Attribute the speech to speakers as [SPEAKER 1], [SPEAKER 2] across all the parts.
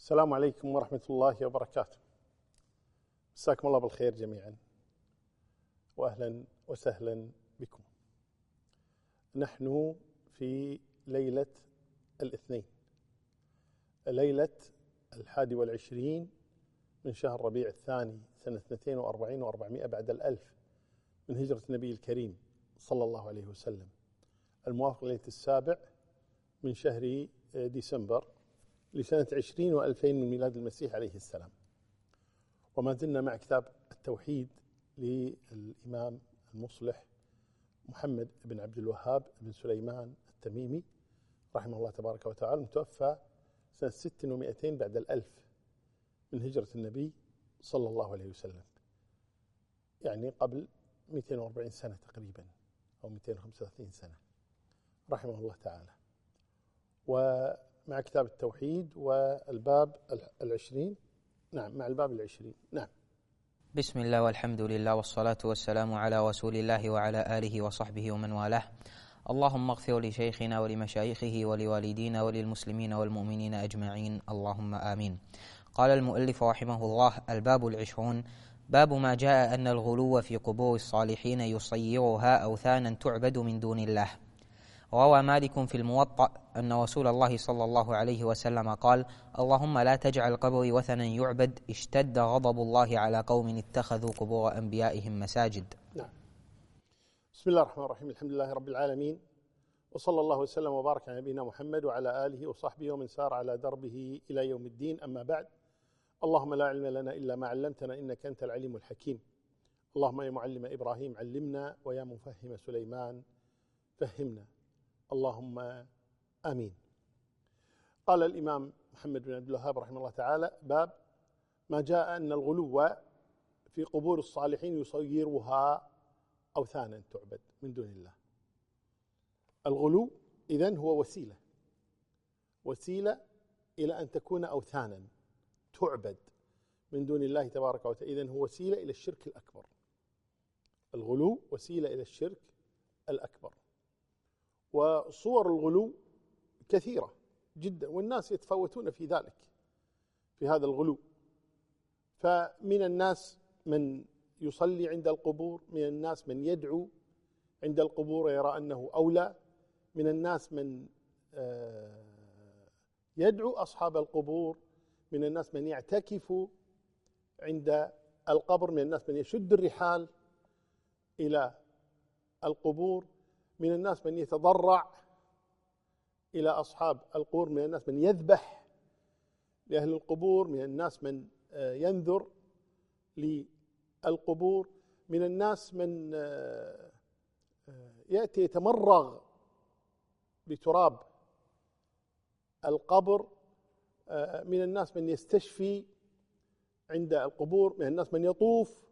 [SPEAKER 1] السلام عليكم ورحمة الله وبركاته. مساكم الله بالخير جميعا. واهلا وسهلا بكم. نحن في ليلة الاثنين. ليلة الحادي والعشرين من شهر ربيع الثاني سنة 42 و400 بعد الألف من هجرة النبي الكريم صلى الله عليه وسلم. الموافق ليلة السابع من شهر ديسمبر لسنة عشرين وألفين من ميلاد المسيح عليه السلام. وما زلنا مع كتاب التوحيد للإمام المصلح محمد بن عبد الوهاب بن سليمان التميمي رحمه الله تبارك وتعالى المتوفى سنة ست ومائتين بعد الألف من هجرة النبي صلى الله عليه وسلم. يعني قبل 240 سنة تقريبا أو 235 سنة رحمه الله تعالى. مع كتاب التوحيد والباب العشرين. نعم مع الباب العشرين. نعم.
[SPEAKER 2] بسم الله والحمد لله والصلاة والسلام على رسول الله وعلى آله وصحبه ومن والاه. اللهم اغفر لشيخنا ولمشايخه ولوالدينا وللمسلمين والمؤمنين أجمعين. اللهم آمين. قال المؤلف رحمه الله الباب العشرون باب ما جاء أن الغلو في قبور الصالحين يصيرها أوثانا تعبد من دون الله. روى مالك في الموطأ أن رسول الله صلى الله عليه وسلم قال اللهم لا تجعل قبري وثنا يعبد اشتد غضب الله على قوم اتخذوا قبور أنبيائهم مساجد.
[SPEAKER 1] نعم. بسم الله الرحمن الرحيم الحمد لله رب العالمين وصلى الله وسلم وبارك على نبينا محمد وعلى آله وصحبه ومن سار على دربه إلى يوم الدين أما بعد. اللهم لا علم لنا إلا ما علمتنا إنك أنت العليم الحكيم. اللهم يا معلم إبراهيم علمنا ويا مفهم سليمان فهمنا. اللهم آمين. قال الإمام محمد بن عبد الوهاب رحمه الله تعالى باب ما جاء أن الغلو في قبور الصالحين يصيرها أوثانا تعبد من دون الله. الغلو إذن هو وسيلة وسيلة إلى أن تكون أوثانا تعبد من دون الله تبارك وتعالى إذن هو وسيلة إلى الشرك الأكبر. الغلو وسيلة إلى الشرك الأكبر. وصور الغلو كثيرة جدا والناس يتفاوتون في ذلك في هذا الغلو. فمن الناس من يصلي عند القبور من الناس من يدعو عند القبور ويرى أنه أولى. من الناس من آه، يدعو أصحاب القبور من الناس من يعتكف عند القبر من الناس من يشد الرحال إلى القبور. من الناس من يتضرع إلى أصحاب القبور من الناس من يذبح لأهل القبور من الناس من آه، ينذر للقبور من الناس من آه، آه، يأتي يتمرغ بتراب القبر من الناس من يستشفي عند القبور من الناس من يطوف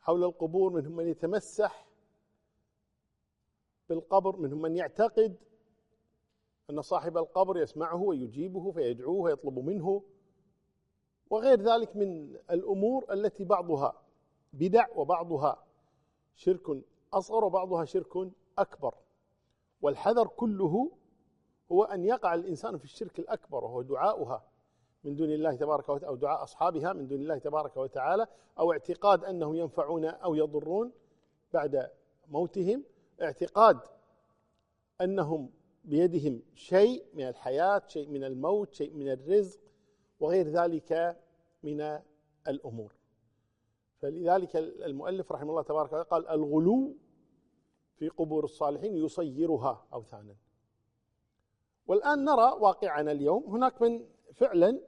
[SPEAKER 1] حول القبور منهم من يتمسح بالقبر منهم من يعتقد أن صاحب القبر يسمعه ويجيبه فيدعوه ويطلب منه وغير ذلك من الأمور التي بعضها بدع وبعضها شرك أصغر وبعضها شرك أكبر. والحذر كله هو أن يقع الإنسان في الشرك الأكبر وهو دعاؤها من دون الله تبارك وتعالى أو دعاء أصحابها من دون الله تبارك وتعالى أو اعتقاد أنهم ينفعون أو يضرون بعد موتهم. اعتقاد أنهم بيدهم شيء من الحياة، شيء من الموت، شيء من الرزق وغير ذلك من الأمور. فلذلك المؤلف رحمه الله تبارك وتعالى قال الغلو في قبور الصالحين يصيرها أوثانا. والآن نرى واقعنا اليوم هناك من فعلا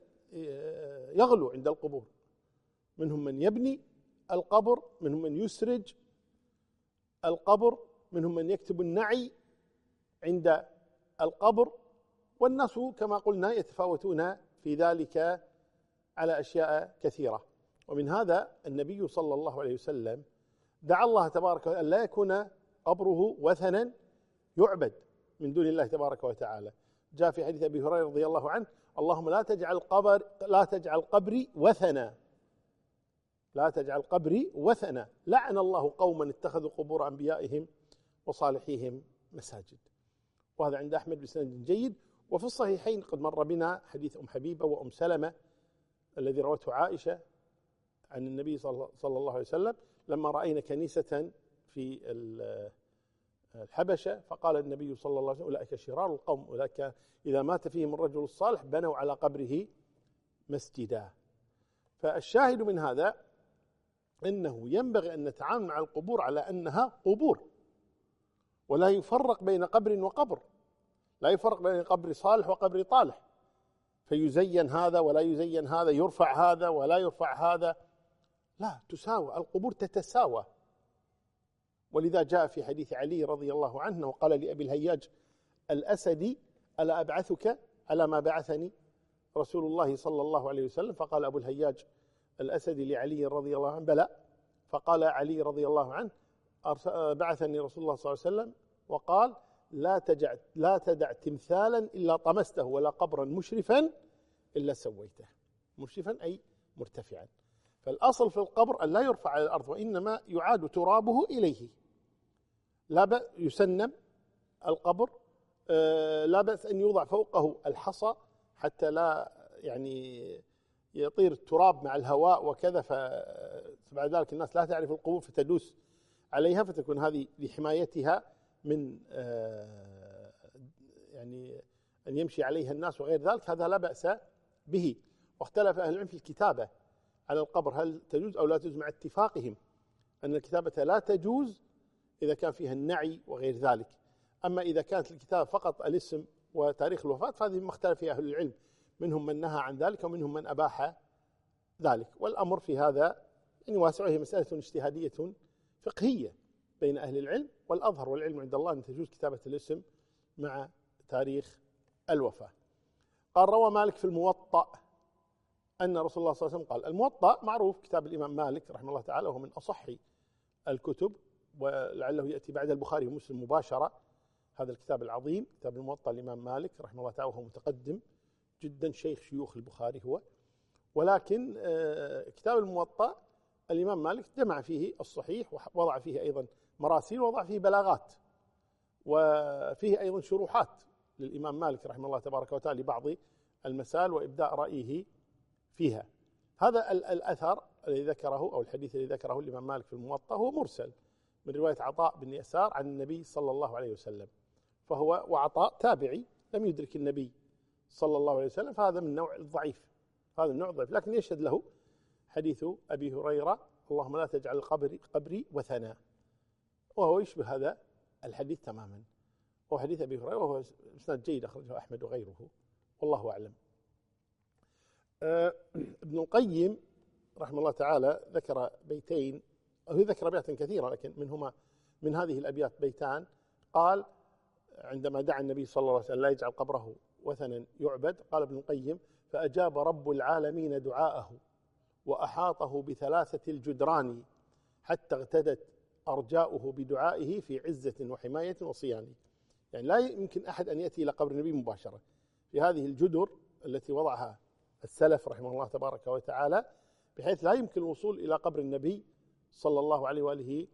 [SPEAKER 1] يغلو عند القبور. منهم من يبني القبر، منهم من يسرج القبر منهم من يكتب النعي عند القبر والناس كما قلنا يتفاوتون في ذلك على أشياء كثيرة. ومن هذا النبي صلى الله عليه وسلم دعا الله تبارك وتعالى لا يكون قبره وثنا يعبد من دون الله تبارك وتعالى. جاء في حديث أبي هريرة رضي الله عنه اللهم لا تجعل قبر لا تجعل قبري وثنا. لا تجعل قبري وثنا. لعن الله قوما اتخذوا قبور أنبيائهم وصالحيهم مساجد. وهذا عند أحمد بسند جيد. وفي الصحيحين قد مر بنا حديث أم حبيبة وأم سلمة الذي روته عائشة عن النبي صلى الله عليه وسلم لما رأينا كنيسة في الحبشة فقال النبي صلى الله عليه وسلم أولئك شرار القوم أولئك إذا مات فيهم الرجل الصالح بنوا على قبره مسجدا. فالشاهد من هذا أنه ينبغي أن نتعامل مع القبور على أنها قبور. ولا يفرق بين قبر وقبر. لا يفرق بين قبر صالح وقبر طالح. فيزين هذا ولا يزين هذا يرفع هذا ولا يرفع هذا. لا تساوى القبور تتساوى. ولذا جاء في حديث علي رضي الله عنه وقال لأبي الهياج الأسدي ألا أبعثك؟ على ما بعثني؟ رسول الله صلى الله عليه وسلم. فقال أبو الهياج الأسدي لعلي رضي الله عنه بلى. فقال علي رضي الله عنه بعثني رسول الله صلى الله عليه وسلم وقال لا تجع لا تدع تمثالا إلا طمسته ولا قبرا مشرفا إلا سويته. مشرفا أي مرتفعا. فالأصل في القبر أن لا يرفع على الأرض وإنما يعاد ترابه إليه. لا بأس يسنم القبر آه، لا بأس أن يوضع فوقه الحصى حتى لا يعني يطير التراب مع الهواء وكذا فبعد ذلك الناس لا تعرف القبور فتدوس عليها فتكون هذه لحمايتها من آه، يعني أن يمشي عليها الناس وغير ذلك هذا لا بأس به. واختلف أهل العلم في الكتابة على القبر هل تجوز أو لا تجوز مع اتفاقهم أن الكتابة لا تجوز إذا كان فيها النعي وغير ذلك. أما إذا كانت الكتابة فقط الاسم وتاريخ الوفاة فهذه ما اختلف فيها أهل العلم منهم من نهى عن ذلك ومنهم من أباح ذلك. والأمر في هذا يعني واسع وهي مسألة اجتهادية فقهية بين أهل العلم والأظهر والعلم عند الله أن تجوز كتابة الاسم مع تاريخ الوفاة. قال روى مالك في الموطأ أن رسول الله صلى الله عليه وسلم قال الموطأ معروف كتاب الإمام مالك رحمه الله تعالى وهو من أصح الكتب ولعله يأتي بعد البخاري ومسلم مباشرة. هذا الكتاب العظيم كتاب الموطأ الإمام مالك رحمه الله تعالى وهو متقدم جدا شيخ شيوخ البخاري هو. ولكن آه، كتاب الموطأ الإمام مالك جمع فيه الصحيح ووضع فيه أيضا مراسيل ووضع فيه بلاغات وفيه أيضا شروحات للإمام مالك رحمه الله تبارك وتعالى لبعض المسائل وإبداء رأيه فيها. هذا الأثر الذي ذكره أو الحديث الذي ذكره الإمام مالك في الموطأ هو مرسل من رواية عطاء بن يسار عن النبي صلى الله عليه وسلم فهو وعطاء تابعي لم يدرك النبي صلى الله عليه وسلم فهذا من نوع الضعيف هذا النوع الضعيف لكن يشهد له حديث أبي هريرة اللهم لا تجعل القبر قبري وثنا. وهو يشبه هذا الحديث تماما. هو حديث أبي هريرة وهو إسناد جيد أخرجه أحمد وغيره. والله أعلم. آه، ابن القيم رحمه الله تعالى ذكر بيتين أو ذكر أبيات كثيرة لكن منهما من هذه الأبيات بيتان. قال عندما دعا النبي صلى الله عليه وسلم لا يجعل قبره وثنا يعبد قال ابن القيم فأجاب رب العالمين دعاءه. وأحاطه بثلاثة الجدران حتى اغتدت أرجاؤه بدعائه في عزة وحماية وصيان يعني لا يمكن أحد أن يأتي إلى قبر النبي مباشرة. في هذه الجدر التي وضعها السلف رحمه الله تبارك وتعالى بحيث لا يمكن الوصول إلى قبر النبي صلى الله عليه وآله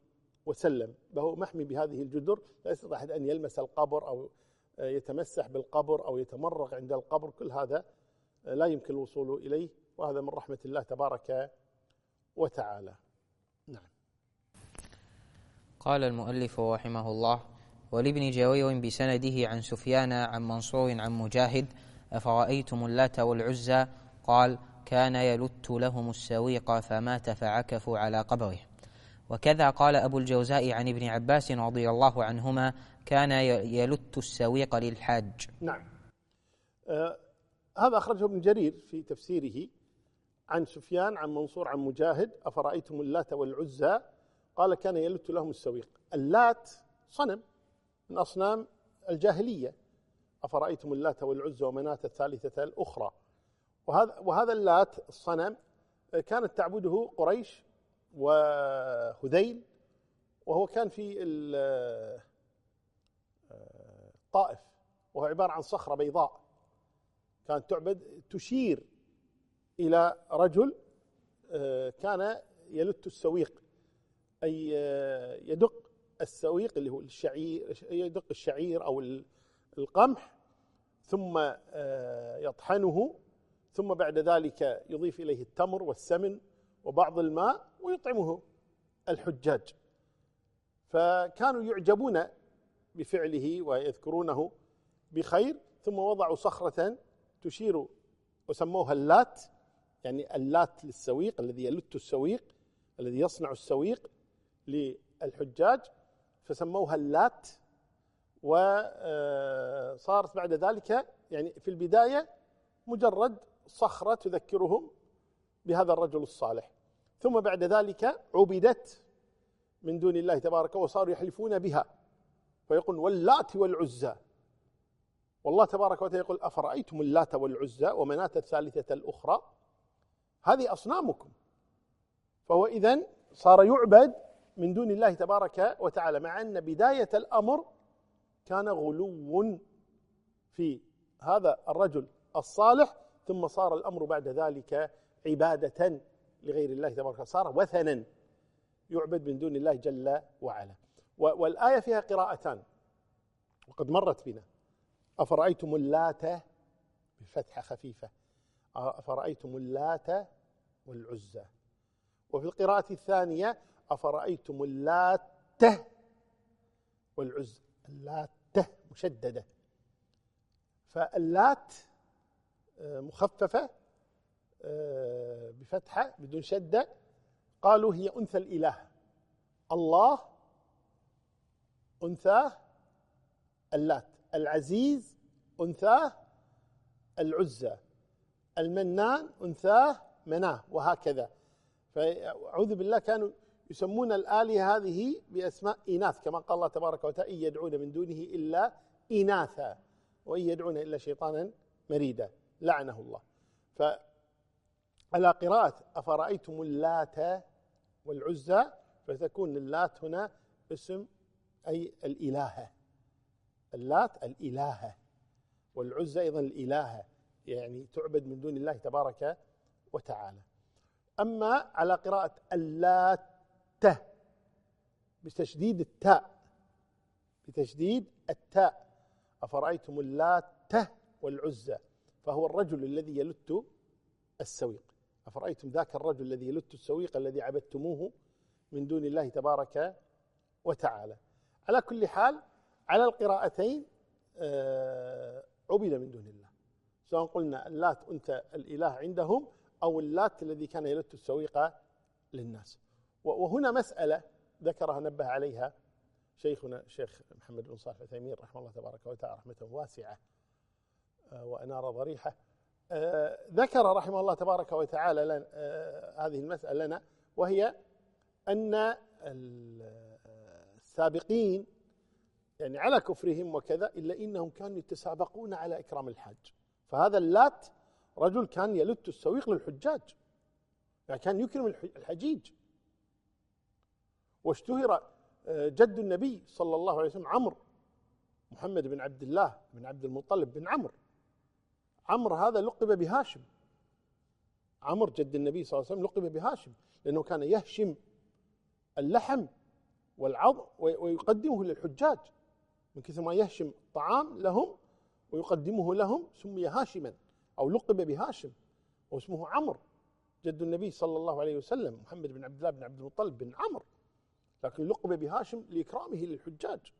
[SPEAKER 1] وسلم. فهو محمي بهذه الجدر لا يستطيع أحد أن يلمس القبر أو يتمسح بالقبر أو يتمرغ عند القبر. كل هذا لا يمكن الوصول إليه. وهذا من رحمة الله تبارك وتعالى. نعم.
[SPEAKER 2] قال المؤلف رحمه الله ولابن جرير بسنده عن سفيان عن منصور عن مجاهد أفرأيتم اللات والعزى؟ قال كان يلت لهم السويق فمات فعكفوا على قبره. وكذا قال أبو الجوزاء عن ابن عباس رضي الله عنهما كان يلت السويق للحاج.
[SPEAKER 1] نعم. آه هذا أخرجه ابن جرير في تفسيره. عن سفيان عن منصور عن مجاهد أفرأيتم اللات والعزى؟ قال كان يلت لهم السويق. اللات صنم من أصنام الجاهلية. أفرأيتم اللات والعزى ومناة الثالثة الأخرى؟ وهذا وهذا اللات الصنم كانت تعبده قريش وهذيل وهو كان في الطائف وهو عبارة عن صخرة بيضاء. كانت تعبد تشير إلى رجل آه، كان يلت السويق أي آه، يدق السويق اللي هو الشعير يدق الشعير أو القمح ثم آه، يطحنه ثم بعد ذلك يضيف إليه التمر والسمن وبعض الماء ويطعمه الحجاج. فكانوا يعجبون بفعله ويذكرونه بخير ثم وضعوا صخرة تشير وسموها اللات يعني اللات للسويق الذي يلت السويق الذي يصنع السويق للحجاج فسموها اللات. وصارت بعد ذلك يعني في البداية مجرد صخرة تذكرهم بهذا الرجل الصالح. ثم بعد ذلك عبدت من دون الله تبارك وصاروا يحلفون بها. فيقول واللات والعزى. والله تبارك وتعالى يقول أفرأيتم اللات والعزى ومناة الثالثة الأخرى؟ هذه أصنامكم. فهو إذن صار يعبد من دون الله تبارك وتعالى مع أن بداية الأمر كان غلو في هذا الرجل الصالح ثم صار الأمر بعد ذلك عبادة لغير الله تبارك وتعالى صار وثنا يعبد من دون الله جل وعلا. والآية فيها قراءتان وقد مرت بنا. أفرأيتم اللات بفتحة خفيفة؟ أفرأيتم اللات والعزى وفي القراءة الثانية أفرأيتم اللات والعزى اللات مشددة. فاللات آه، مخففة آه، بفتحة بدون شدة. قالوا هي أنثى الإله. الله أنثاه اللات. العزيز أنثاه العزى. المنان أنثاه مناه وهكذا. فأعوذ بالله كانوا يسمون الآلهة هذه بأسماء إناث كما قال الله تبارك وتعالى إن يدعون من دونه إلا إناثا وإن يدعون إلا شيطانا مريدا. لعنه الله. فعلى قراءة أفرأيتم اللات والعزى؟ فتكون اللات هنا اسم أي الإلهة. اللات الإلهة والعزى أيضا الإلهة يعني تعبد من دون الله تبارك وتعالى. أما على قراءة اللات بتشديد التاء بتشديد التاء. أفرأيتم اللات والعزى فهو الرجل الذي يلت السويق. أفرأيتم ذاك الرجل الذي يلت السويق الذي عبدتموه من دون الله تبارك وتعالى. على كل حال على القراءتين آه، عبد من دون الله. سواء قلنا اللات أنت الإله عندهم أو اللات الذي كان يلت السويق للناس. وهنا مسألة ذكرها نبه عليها شيخنا الشيخ محمد بن صالح العثيمين رحمه الله تبارك وتعالى رحمة واسعة آه، وأنار ضريحة. آه، ذكر رحمه الله تبارك وتعالى لنا آه، هذه المسألة لنا وهي أن السابقين يعني على كفرهم وكذا إلا إنهم كانوا يتسابقون على إكرام الحاج. فهذا اللات رجل كان يلت السويق للحجاج يعني كان يكرم الحجيج. واشتهر آه، جد النبي صلى الله عليه وسلم عمرو محمد بن عبد الله بن عبد المطلب بن عمرو. عمرو هذا لقب بهاشم. عمرو جد النبي صلى الله عليه وسلم لقب بهاشم لأنه كان يهشم اللحم والعظم ويقدمه للحجاج. من كثر ما يهشم طعام لهم ويقدمه لهم سمي هاشما. أو لقب بهاشم واسمه عمرو جد النبي صلى الله عليه وسلم محمد بن عبد الله بن عبد المطلب بن عمرو. لكن لقب بهاشم لإكرامه للحجاج.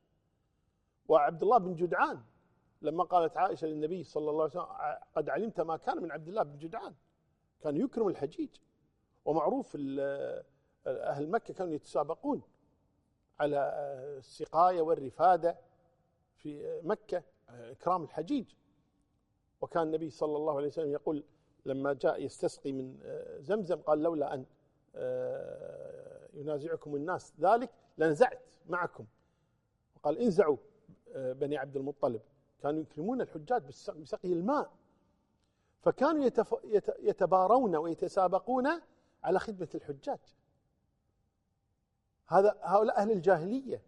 [SPEAKER 1] وعبد الله بن جدعان لما قالت عائشة للنبي صلى الله عليه وسلم قد علمت ما كان من عبد الله بن جدعان كان يكرم الحجيج. ومعروف أهل مكة كانوا يتسابقون على السقاية والرفادة في مكة إكرام الحجيج. وكان النبي صلى الله عليه وسلم يقول لما جاء يستسقي من زمزم قال لولا أن ينازعكم الناس ذلك لنزعت معكم. وقال انزعوا آه، بني عبد المطلب. كانوا يكرمون الحجاج بسقي الماء. فكانوا يتبارون ويتسابقون على خدمة الحجاج. هذا هؤلاء أهل الجاهلية.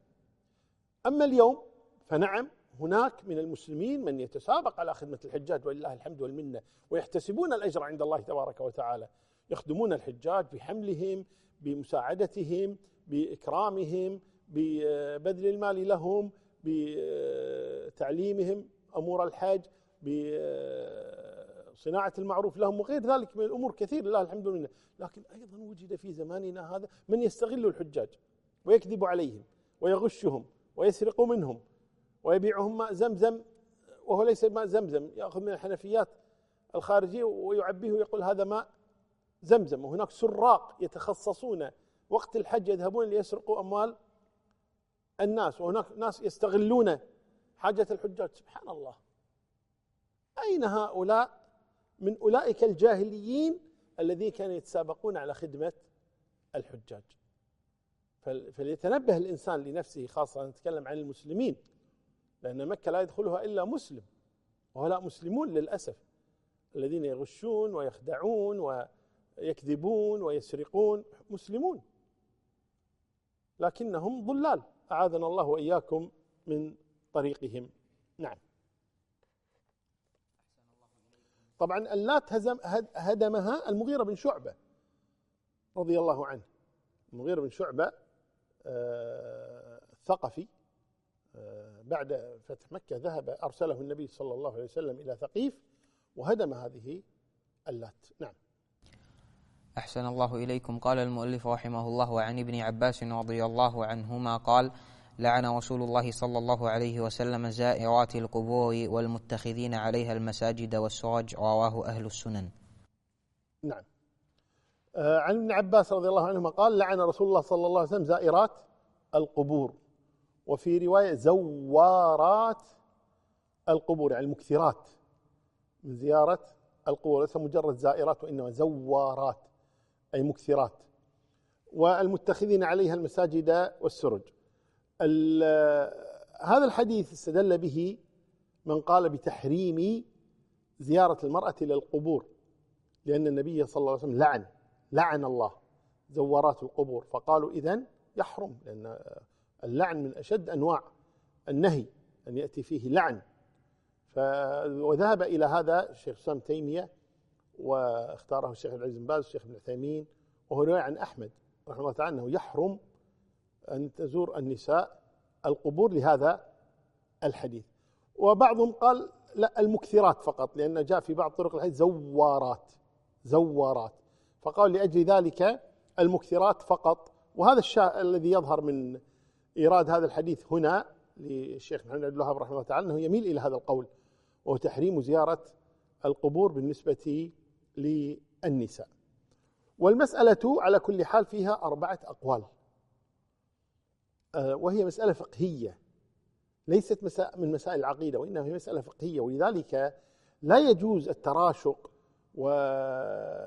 [SPEAKER 1] أما اليوم فنعم هناك من المسلمين من يتسابق على خدمة الحجاج ولله الحمد والمنة ويحتسبون الأجر عند الله تبارك وتعالى. يخدمون الحجاج بحملهم بمساعدتهم بإكرامهم ببذل المال لهم بتعليمهم أمور الحج بصناعة المعروف لهم وغير ذلك من الأمور كثير لله الحمد لله لكن أيضا وجد في زماننا هذا من يستغل الحجاج ويكذب عليهم ويغشهم ويسرق منهم ويبيعهم ماء زمزم وهو ليس ماء زمزم يأخذ من الحنفيات الخارجية ويعبيه ويقول هذا ماء زمزم. وهناك سراق يتخصصون وقت الحج يذهبون ليسرقوا أموال الناس. وهناك ناس يستغلون حاجة الحجاج. سبحان الله. أين هؤلاء؟ من أولئك الجاهليين الذين كانوا يتسابقون على خدمة الحجاج. فليتنبه الإنسان لنفسه خاصة نتكلم عن المسلمين. لأن مكة لا يدخلها إلا مسلم وهؤلاء مسلمون للأسف الذين يغشون ويخدعون ويكذبون ويسرقون مسلمون. لكنهم ضلال أعاذنا الله وإياكم من طريقهم. نعم. طبعا اللات هزم هدمها المغيرة بن شعبة رضي الله عنه. المغيرة بن شعبة آه، الثقفي بعد فتح مكة ذهب أرسله النبي صلى الله عليه وسلم إلى ثقيف وهدم هذه اللات. نعم.
[SPEAKER 2] أحسن الله إليكم. قال المؤلف رحمه الله وعن ابن عباس رضي الله عنهما قال لعن رسول الله صلى الله عليه وسلم زائرات القبور والمتخذين عليها المساجد والسرج رواه أهل السنن.
[SPEAKER 1] نعم. آه، عن ابن عباس رضي الله عنهما قال لعن رسول الله صلى الله عليه وسلم زائرات القبور. وفي رواية زوارات القبور يعني المكثرات من زيارة القبور ليس مجرد زائرات وإنما زوارات أي مكثرات. والمتخذين عليها المساجد والسرج. هذا الحديث استدل به من قال بتحريم زيارة المرأة للقبور لأن النبي صلى الله عليه وسلم لعن لعن الله زوارات القبور فقالوا إذن يحرم لأن اللعن من أشد أنواع النهي أن يأتي فيه لعن. وذهب إلى هذا الشيخ سام تيمية واختاره الشيخ العز بن باز والشيخ ابن عثيمين وهو رواية عن أحمد رحمه الله تعالى أنه يحرم أن تزور النساء القبور لهذا الحديث. وبعضهم قال لا المكثرات فقط لأن جاء في بعض طرق الحديث زوارات زوارات. فقال لأجل ذلك المكثرات فقط. وهذا الشاء الذي يظهر من إيراد هذا الحديث هنا للشيخ محمد عبد الوهاب رحمه الله تعالى أنه يميل إلى هذا القول وهو تحريم زيارة القبور بالنسبة للنساء. والمسألة على كل حال فيها أربعة أقوال. آه، وهي مسألة فقهية ليست من مسائل العقيدة وإنما هي مسألة فقهية ولذلك لا يجوز التراشق والخلاف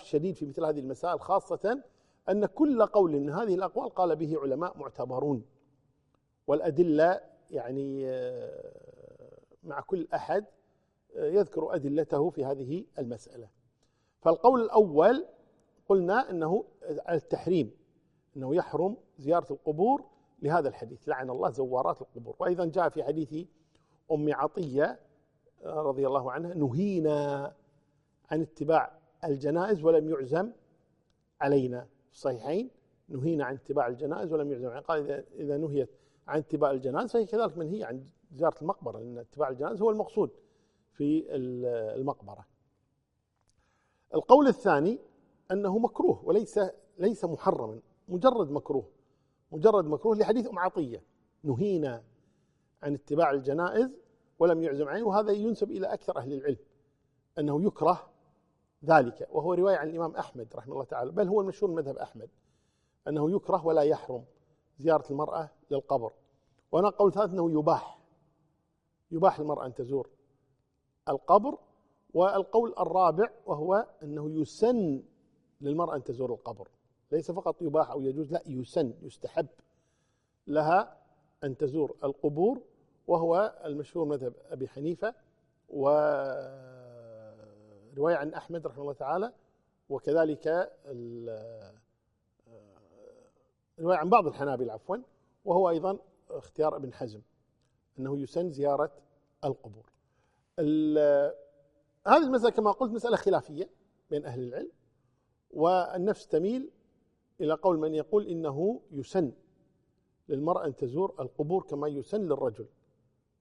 [SPEAKER 1] الشديد في مثل هذه المسائل خاصة أن كل قول من هذه الأقوال قال به علماء معتبرون. والأدلة يعني آه، مع كل أحد آه، يذكر أدلته في هذه المسألة. فالقول الأول قلنا أنه التحريم أنه يحرم زيارة القبور لهذا الحديث لعن الله زوارات القبور. وأيضا جاء في حديث أم عطية آه، رضي الله عنها نهينا عن اتباع الجنائز ولم يعزم علينا. في الصحيحين نهينا عن اتباع الجنائز ولم يعزم علينا قال إذا نهيت عن اتباع الجنائز فهي كذلك منهي عن زيارة المقبرة لأن اتباع الجنائز هو المقصود في المقبرة. القول الثاني أنه مكروه وليس ليس محرما مجرد مكروه مجرد مكروه لحديث أم عطية. نهينا عن اتباع الجنائز ولم يعزم عليه وهذا ينسب إلى أكثر أهل العلم أنه يكره ذلك وهو رواية عن الإمام أحمد رحمه الله تعالى بل هو المشهور مذهب أحمد أنه يكره ولا يحرم زيارة المرأة للقبر. وأنا قول ثالث أنه يباح يباح للمرأة أن تزور القبر والقول الرابع وهو أنه يسن للمرأة أن تزور القبر. ليس فقط يباح أو يجوز لا يسن يستحب لها أن تزور القبور وهو المشهور مذهب أبي حنيفة ورواية عن أحمد رحمه الله تعالى وكذلك رواية عن بعض الحنابلة عفوا وهو أيضا اختيار ابن حزم أنه يسن زيارة القبور. هذه المسألة كما قلت مسألة خلافية بين أهل العلم والنفس تميل إلى قول من يقول إنه يسن للمرأة أن تزور القبور كما يسن للرجل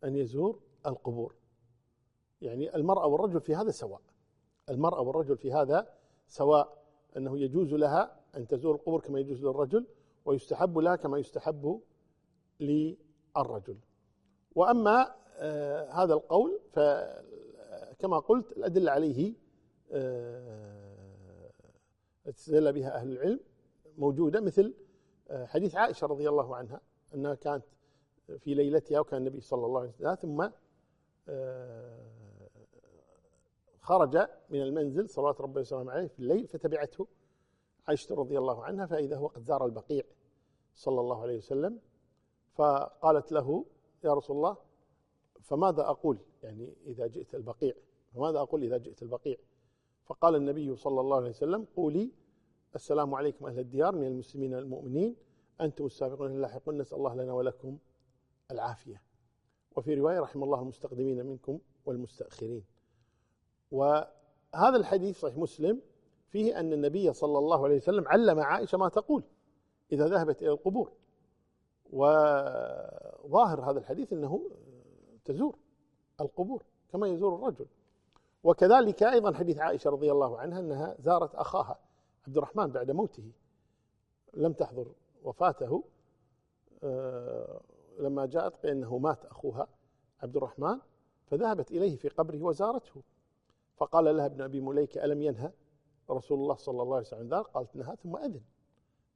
[SPEAKER 1] أن يزور القبور. يعني المرأة والرجل في هذا سواء. المرأة والرجل في هذا سواء أنه يجوز لها أن تزور القبور كما يجوز للرجل ويستحب لها كما يستحب للرجل. وأما آه هذا القول فكما قلت الأدلة عليه آه استدل بها أهل العلم موجودة مثل آه حديث عائشة رضي الله عنها أنها كانت في ليلتها وكان النبي صلى الله عليه وسلم ثم آه، خرج من المنزل صلوات ربي وسلامه عليه في الليل فتبعته عائشة رضي الله عنها فإذا هو قد زار البقيع صلى الله عليه وسلم. فقالت له يا رسول الله فماذا أقول؟ يعني إذا جئت البقيع فماذا أقول إذا جئت البقيع؟ فقال النبي صلى الله عليه وسلم قولي السلام عليكم أهل الديار من المسلمين المؤمنين أنتم السابقون اللاحقون نسأل الله لنا ولكم العافية. وفي رواية رحم الله المستقدمين منكم والمستأخرين. وهذا الحديث صحيح مسلم فيه أن النبي صلى الله عليه وسلم علم عائشة ما تقول إذا ذهبت إلى القبور. وظاهر هذا الحديث أنه تزور القبور كما يزور الرجل. وكذلك أيضا حديث عائشة رضي الله عنها أنها زارت أخاها عبد الرحمن بعد موته. لم تحضر وفاته. آه، لما جاءت بأنه مات أخوها عبد الرحمن فذهبت إليه في قبره وزارته. فقال لها ابن أبي مليكة ألم ينهى رسول الله صلى الله عليه وسلم ذلك؟ قالت نهى ثم أذن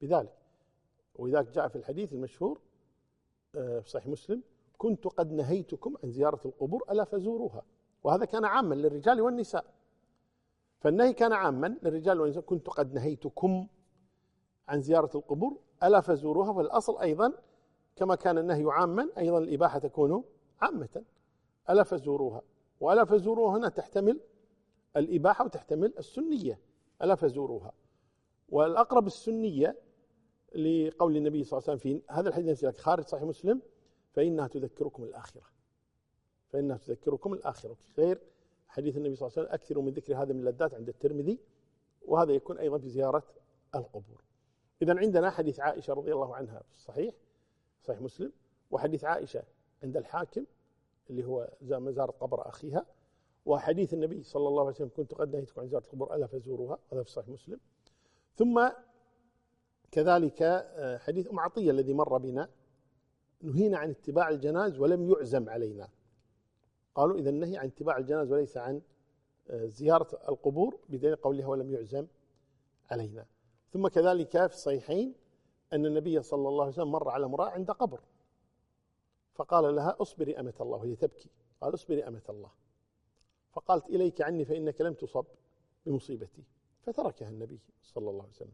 [SPEAKER 1] بذلك. ولذلك جاء في الحديث المشهور آه، في صحيح مسلم كنت قد نهيتكم عن زيارة القبور ألا فزوروها؟ وهذا كان عاما للرجال والنساء. فالنهي كان عاما للرجال والنساء كنت قد نهيتكم عن زيارة القبور ألا فزوروها؟ والأصل أيضا كما كان النهي عاما أيضا الإباحة تكون عامة. ألا فزوروها؟ وألا فزوروها هنا تحتمل الإباحة وتحتمل السنية ألا فزوروها. والأقرب السنية لقول النبي صلى الله عليه وسلم في هذا الحديث خارج صحيح مسلم فإنها تذكركم الآخرة. فإنها تذكركم الآخرة. غير حديث النبي صلى الله عليه وسلم أكثروا من ذكر هذا من اللذات عند الترمذي وهذا يكون أيضا في زيارة القبور. إذا عندنا حديث عائشة رضي الله عنها في الصحيح صحيح مسلم وحديث عائشة عند الحاكم اللي هو مزار قبر أخيها. وحديث النبي صلى الله عليه وسلم كنت قد نهيتكم عن زيارة القبور ألا فزوروها هذا في صحيح مسلم. ثم كذلك آه، حديث أم عطية الذي مر بنا نهينا عن اتباع الجناز ولم يعزم علينا. قالوا إذا النهي عن اتباع الجناز وليس عن آه، زيارة القبور بدليل قولها ولم يعزم علينا. ثم كذلك في الصحيحين أن النبي صلى الله عليه وسلم مر على امرأة عند قبر فقال لها اصبري أمة الله وهي تبكي قال اصبري أمة الله. فقالت إليك عني فإنك لم تصب بمصيبتي. فتركها النبي صلى الله عليه وسلم.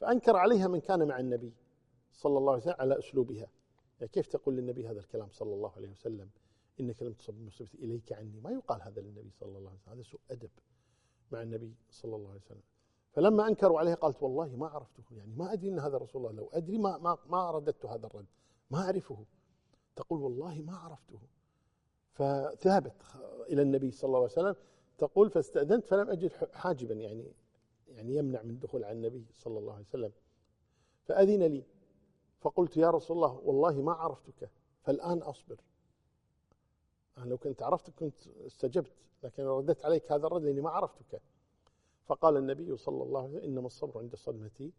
[SPEAKER 1] فأنكر عليها من كان مع النبي صلى الله عليه وسلم على أسلوبها. يعني كيف تقول للنبي هذا الكلام صلى الله عليه وسلم؟ إنك لم تصب بمصيبتي. إليك عني. ما يقال هذا للنبي صلى الله عليه وسلم. هذا سوء أدب مع النبي صلى الله عليه وسلم. فلما أنكروا عليه قالت والله ما عرفته. يعني ما أدري إن هذا رسول الله. لو أدري ما ما ما رددت هذا الرد ما أعرفه. تقول والله ما عرفته. فذهبت إلى النبي صلى الله عليه وسلم تقول فاستأذنت فلم أجد حاجبا يعني يعني يمنع من الدخول على النبي صلى الله عليه وسلم. فأذن لي فقلت يا رسول الله والله ما عرفتك فالآن أصبر. أنا لو كنت عرفتك كنت استجبت لكن رددت عليك هذا الرد لأني ما عرفتك. فقال النبي صلى الله عليه وسلم إنما الصبر عند الصدمة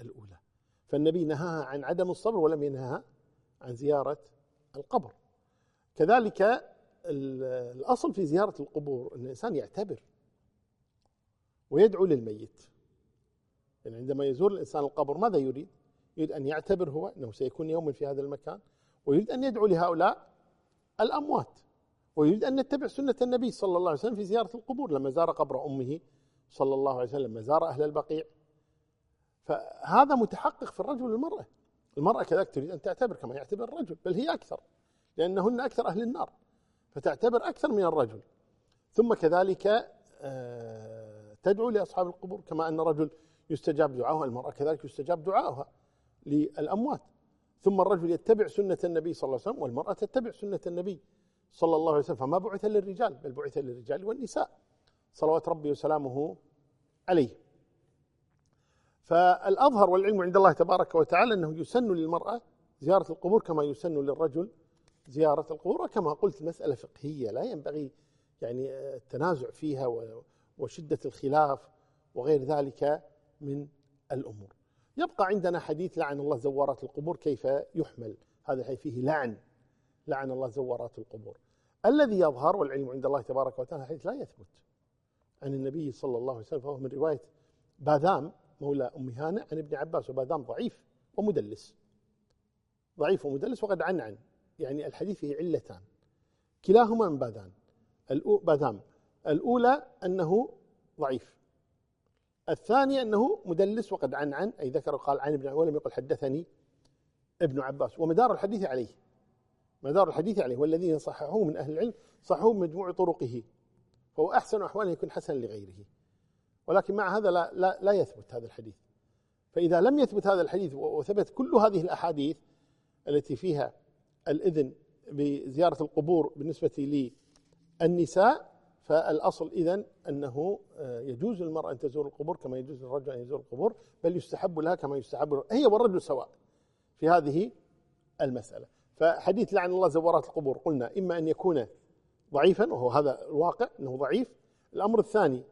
[SPEAKER 1] الأولى. فالنبي نهاها عن عدم الصبر ولم ينهاها عن زيارة القبر. كذلك الأصل في زيارة القبور أن الإنسان يعتبر ويدعو للميت. يعني عندما يزور الإنسان القبر ماذا يريد؟ يريد أن يعتبر هو أنه سيكون يوما في هذا المكان ويريد أن يدعو لهؤلاء الأموات ويريد أن نتبع سنة النبي صلى الله عليه وسلم في زيارة القبور. لما زار قبر أمه صلى الله عليه وسلم زار أهل البقيع. فهذا متحقق في الرجل والمرأة. المرأة كذلك تريد أن تعتبر كما يعتبر الرجل بل هي أكثر. لأنهن أكثر أهل النار فتعتبر أكثر من الرجل. ثم كذلك آه، تدعو لأصحاب القبور كما أن الرجل يستجاب دعاءه المرأة كذلك يستجاب دعاؤها للأموات. ثم الرجل يتبع سنة النبي صلى الله عليه وسلم والمرأة تتبع سنة النبي صلى الله عليه وسلم فما بعث للرجال بل بعث للرجال والنساء. صلوات ربي وسلامه عليه. فالأظهر والعلم عند الله تبارك وتعالى أنه يسن للمرأة زيارة القبور كما يسن للرجل زيارة القبور وكما قلت مسألة فقهية لا ينبغي يعني التنازع فيها وشدة الخلاف وغير ذلك من الأمور. يبقى عندنا حديث لعن الله زوارات القبور كيف يحمل؟ هذا الحديث فيه لعن لعن الله زوارات القبور. الذي يظهر والعلم عند الله تبارك وتعالى الحديث لا يثبت عن النبي صلى الله عليه وسلم فهو من رواية باذام مولى أم هانة عن ابن عباس وباذام ضعيف ومدلس. ضعيف ومدلس وقد عن عن. يعني الحديث فيه علتان. كلاهما من باذان باذام الأولى أنه ضعيف. الثانية أنه مدلس وقد عن عن أي ذكر قال عن ابن ولم يقل حدثني ابن عباس. ومدار الحديث عليه. مدار الحديث عليه. والذين صححوه من أهل العلم صححوه مجموع طرقه. فهو أحسن أحواله يكون حسن لغيره. ولكن مع هذا لا, لا, لا يثبت هذا الحديث. فإذا لم يثبت هذا الحديث وثبت كل هذه الأحاديث التي فيها الإذن بزيارة القبور بالنسبة للنساء فالأصل إذن أنه آه، يجوز للمرأة أن تزور القبور كما يجوز للرجل أن يزور القبور بل يستحب لها كما يستحب هي والرجل سواء في هذه المسألة. فحديث لعن الله زوارات القبور قلنا إما أن يكون ضعيفا وهو هذا الواقع أنه ضعيف. الأمر الثاني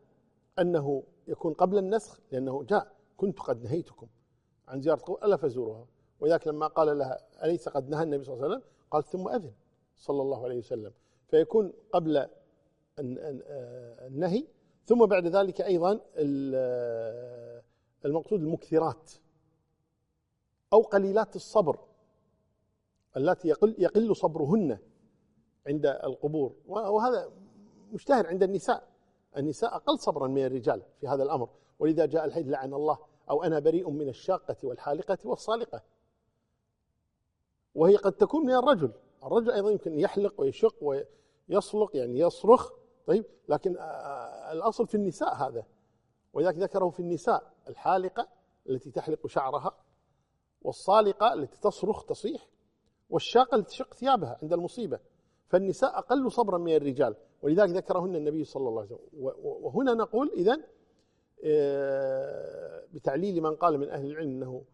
[SPEAKER 1] أنه يكون قبل النسخ لأنه جاء كنت قد نهيتكم عن زيارة القبور ألا فزوروها؟ وذاك لما قال لها أليس قد نهى النبي صلى الله عليه وسلم؟ قال ثم أذن صلى الله عليه وسلم. فيكون قبل النهي ثم بعد ذلك أيضا المقصود المكثرات أو قليلات الصبر التي يقل, يقل صبرهن عند القبور. وهذا مشتهر عند النساء. النساء أقل صبرا من الرجال في هذا الأمر. ولذا جاء الحديث لعن الله أو أنا بريء من الشاقة والحالقة والصالقة. وهي قد تكون من الرجل. الرجل أيضا يمكن يحلق ويشق ويصلق يعني يصرخ طيب لكن الأصل في النساء هذا. ولذلك ذكره في النساء الحالقة التي تحلق شعرها والصالقة التي تصرخ تصيح والشاقة التي تشق ثيابها عند المصيبة. فالنساء أقل صبرا من الرجال. ولذلك ذكرهن النبي صلى الله عليه وسلم. وهنا نقول إذن آه، بتعليل من قال من أهل العلم أنه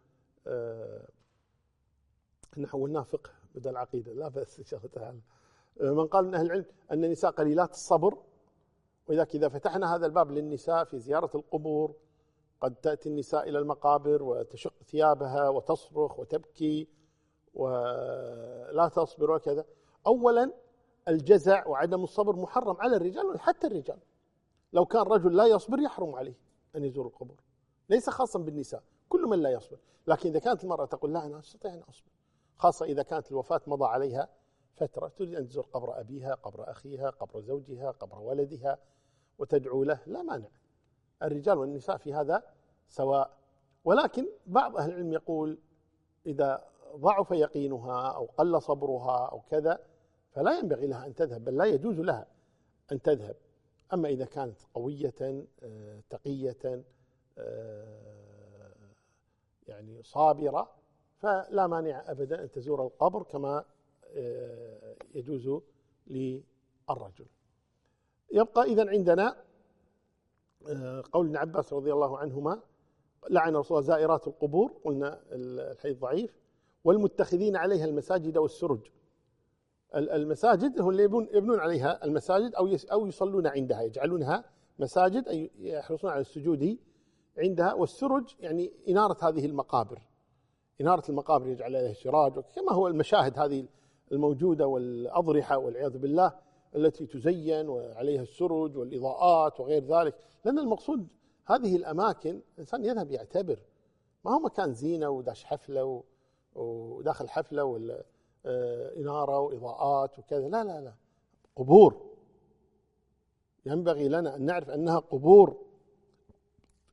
[SPEAKER 1] أن حولناه فقه بدل العقيدة لا بأس إن شاء الله تعالى. آه، من قال من أهل العلم أن النساء قليلات الصبر ولذلك إذا فتحنا هذا الباب للنساء في زيارة القبور قد تأتي النساء إلى المقابر وتشق ثيابها وتصرخ وتبكي ولا تصبر وكذا. أولا الجزع وعدم الصبر محرم على الرجال حتى الرجال. لو كان رجل لا يصبر يحرم عليه أن يزور القبور. ليس خاصا بالنساء كل من لا يصبر. لكن إذا كانت المرأة تقول لا أنا أستطيع أن أصبر. خاصة إذا كانت الوفاة مضى عليها فترة. تريد أن تزور قبر أبيها قبر أخيها قبر زوجها قبر ولدها وتدعو له. لا مانع. الرجال والنساء في هذا سواء. ولكن بعض أهل العلم يقول إذا ضعف يقينها أو قل صبرها أو كذا فلا ينبغي لها أن تذهب بل لا يجوز لها أن تذهب. أما إذا كانت قوية آه، تقية آه، يعني صابرة فلا مانع أبدا أن تزور القبر كما آه، يجوز للرجل. يبقى إذا عندنا قول ابن عباس رضي الله عنهما لعن رسول الله زائرات القبور قلنا الحديث ضعيف والمتخذين عليها المساجد والسرج. المساجد هم اللي يبنون عليها المساجد أو أو يصلون عندها يجعلونها مساجد أي يحرصون على السجود عندها والسرج يعني إنارة هذه المقابر. إنارة المقابر يجعل عليها سراج كما هو المشاهد هذه الموجودة والأضرحة والعياذ بالله التي تزين وعليها السرج والإضاءات وغير ذلك. لأن المقصود هذه الأماكن الإنسان يذهب يعتبر ما هو مكان زينة وداش حفلة وداخل حفلة ولا إنارة وإضاءات وكذا. لا لا لا. قبور. ينبغي لنا أن نعرف أنها قبور.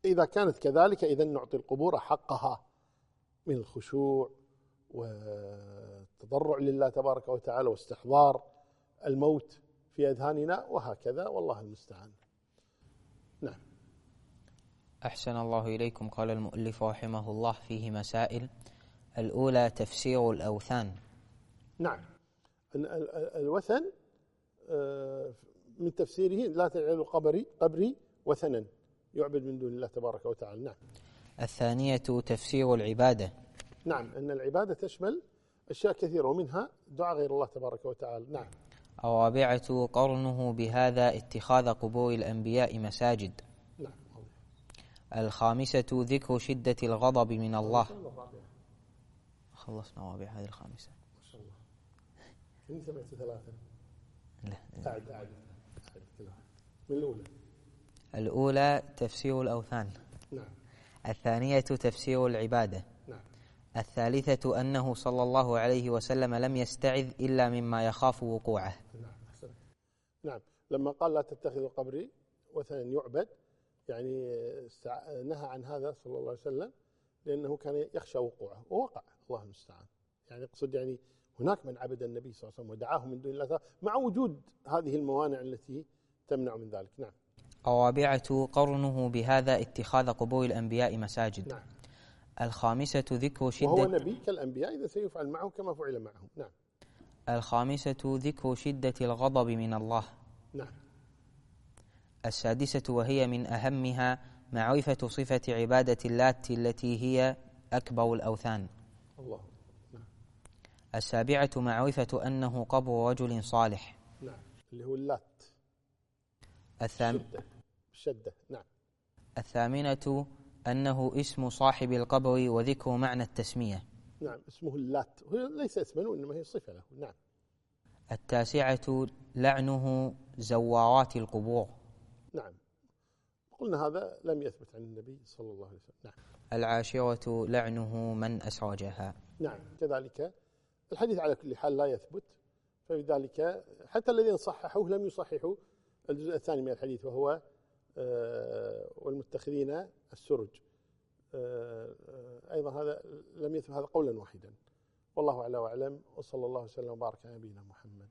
[SPEAKER 1] إذا كانت كذلك إذا نعطي القبور حقها. من الخشوع والتضرع لله تبارك وتعالى واستحضار الموت في أذهاننا وهكذا والله المستعان. نعم.
[SPEAKER 2] أحسن الله إليكم قال المؤلف رحمه الله فيه مسائل. الأولى تفسير الأوثان.
[SPEAKER 1] نعم. الوثن آه، من تفسيره لا تجعلوا قبري قبري وثنا يعبد من دون الله تبارك وتعالى. نعم.
[SPEAKER 2] الثانية تفسير العبادة.
[SPEAKER 1] نعم أن العبادة تشمل أشياء كثيرة ومنها دعاء غير الله تبارك وتعالى. نعم.
[SPEAKER 2] الرابعة قرنه بهذا اتخاذ قبور الأنبياء مساجد.
[SPEAKER 1] نعم.
[SPEAKER 2] الخامسة ذكر شدة الغضب من الله. خلصنا رابع هذه الخامسة.
[SPEAKER 1] ما شاء الله. سمعت ثلاثة.
[SPEAKER 2] لا.
[SPEAKER 1] أعد أعد. من الأولى.
[SPEAKER 2] الأولى تفسير الأوثان.
[SPEAKER 1] نعم.
[SPEAKER 2] الثانية تفسير العبادة.
[SPEAKER 1] نعم.
[SPEAKER 2] الثالثة أنه صلى الله عليه وسلم لم يستعذ إلا مما يخاف وقوعه.
[SPEAKER 1] نعم نعم لما قال لا تتخذوا قبري وثنا يعبد يعني نهى عن هذا صلى الله عليه وسلم لأنه كان يخشى وقوعه ووقع الله المستعان. يعني أقصد يعني هناك من عبد النبي صلى الله عليه وسلم ودعاه من دون الله مع وجود هذه الموانع التي تمنع من ذلك. نعم.
[SPEAKER 2] الرابعة قرنه بهذا اتخاذ قبور الأنبياء مساجد.
[SPEAKER 1] نعم.
[SPEAKER 2] الخامسة ذكر
[SPEAKER 1] وهو
[SPEAKER 2] شدة
[SPEAKER 1] نبي كالأنبياء إذا سيفعل معه كما فعل معهم. نعم.
[SPEAKER 2] الخامسة ذكر شدة الغضب من الله.
[SPEAKER 1] نعم.
[SPEAKER 2] السادسة وهي من أهمها معرفة صفة عبادة اللات التي هي أكبر الأوثان.
[SPEAKER 1] الله. نعم.
[SPEAKER 2] السابعة معرفة أنه قبر رجل صالح.
[SPEAKER 1] نعم. اللي هو اللات.
[SPEAKER 2] الثام
[SPEAKER 1] شدة. نعم.
[SPEAKER 2] الثامنة أنه اسم صاحب القبر وذكر معنى التسمية.
[SPEAKER 1] نعم اسمه اللات. هو ليس اسما وإنما هي صفة له. نعم.
[SPEAKER 2] التاسعة لعنه زوارات القبور.
[SPEAKER 1] نعم. قلنا هذا لم يثبت عن النبي صلى الله عليه وسلم. نعم.
[SPEAKER 2] العاشرة لعنه من أسرجها.
[SPEAKER 1] نعم. كذلك الحديث على كل حال لا يثبت. فبذلك حتى الذين صححوه لم يصححوا الجزء الثاني من الحديث وهو آه، والمتخذين السرج. آه، آه، أيضا هذا لم يثبت هذا قولا واحدا. والله أعلى وأعلم وصلى الله وسلم وبارك على نبينا محمد.